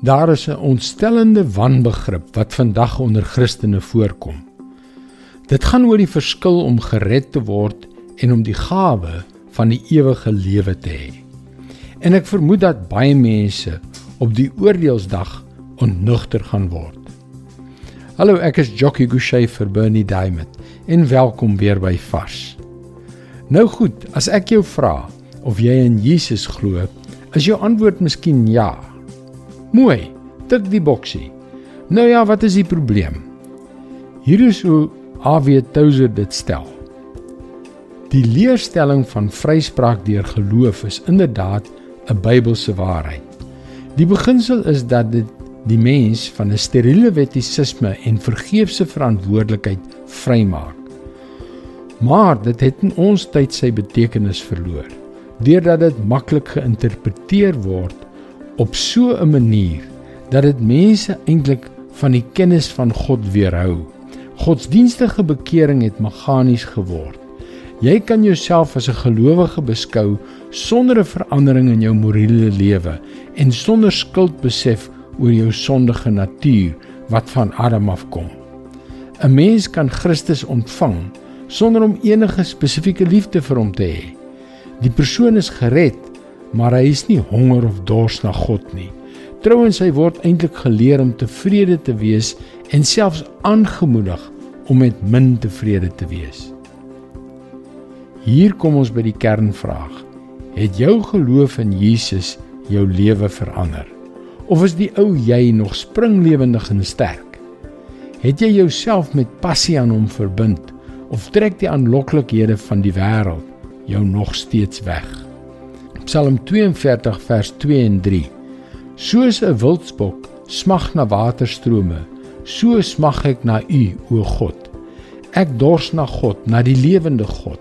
Daar is 'n ontstellende wanbegrip wat vandag onder Christene voorkom. Dit gaan oor die verskil om gered te word en om die gawe van die ewige lewe te hê. En ek vermoed dat baie mense op die oordeelsdag onnugter gaan word. Hallo, ek is Jockey Gouchee vir Bernie Diamond en welkom weer by Vars. Nou goed, as ek jou vra of jy in Jesus glo, is jou antwoord miskien ja. Mooi, tik die boksie. Nou ja, wat is die probleem? Hier is hoe A.W. Tozer dit stel. Die leerstelling van vryspraak deur geloof is inderdaad 'n Bybelse waarheid. Die beginsel is dat dit die mens van 'n steriele wettisisme en vergeefse verantwoordelikheid vrymaak. Maar dit het in ons tyd sy betekenis verloor deurdat dit maklik geïnterpreteer word op so 'n manier dat dit mense eintlik van die kennis van God weerhou. Godsdienstige bekering het meganies geword. Jy kan jouself as 'n gelowige beskou sonder 'n verandering in jou morele lewe en sonder skuldbesef oor jou sondige natuur wat van Adam afkom. 'n Mens kan Christus ontvang sonder om enige spesifieke liefde vir hom te hê. Die persoon is gered, maar hy is nie honger of dors na God nie. Trouwens hy word eintlik geleer om tevrede te wees en selfs aangemoedig om met min tevrede te wees. Hier kom ons by die kernvraag. Het jou geloof in Jesus jou lewe verander? Of is die ou jy nog springlewendig en sterk? Het jy jouself met passie aan hom verbind of trek die aanloklikhede van die wêreld jou nog steeds weg. Psalm 42 vers 2 en 3. Soos 'n wildsbok smag na waterstrome, so smag ek na U, o God. Ek dors na God, na die lewende God.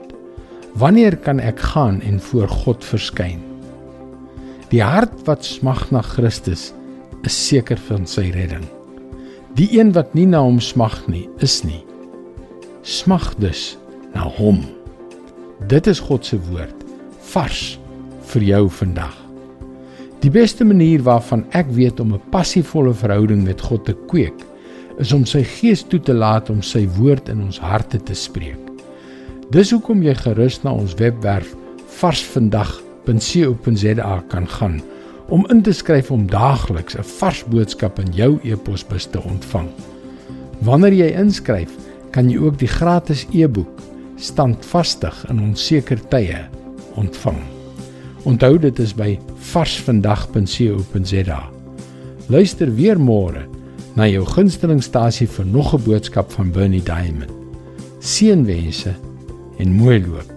Wanneer kan ek gaan en voor God verskyn? Die hart wat smag na Christus is seker van sy redding. Die een wat nie na hom smag nie, is nie. Smag dus na hom. Dit is God se woord vars vir jou vandag. Die beste manier waarvan ek weet om 'n passievolle verhouding met God te kweek, is om sy gees toe te laat om sy woord in ons harte te spreek. Dis hoekom jy gerus na ons webwerf varsvandag.co.za kan gaan om in te skryf om daagliks 'n vars boodskap in jou e-posbus te ontvang. Wanneer jy inskryf, kan jy ook die gratis e-boek standvastig in onseker tye ontvang. Onthou dit is by varsvandag.co.za. Luister weer môre na jou gunstelingstasie vir nog 'n boodskap van Bernie Diamond. Seënwense en mooi loop.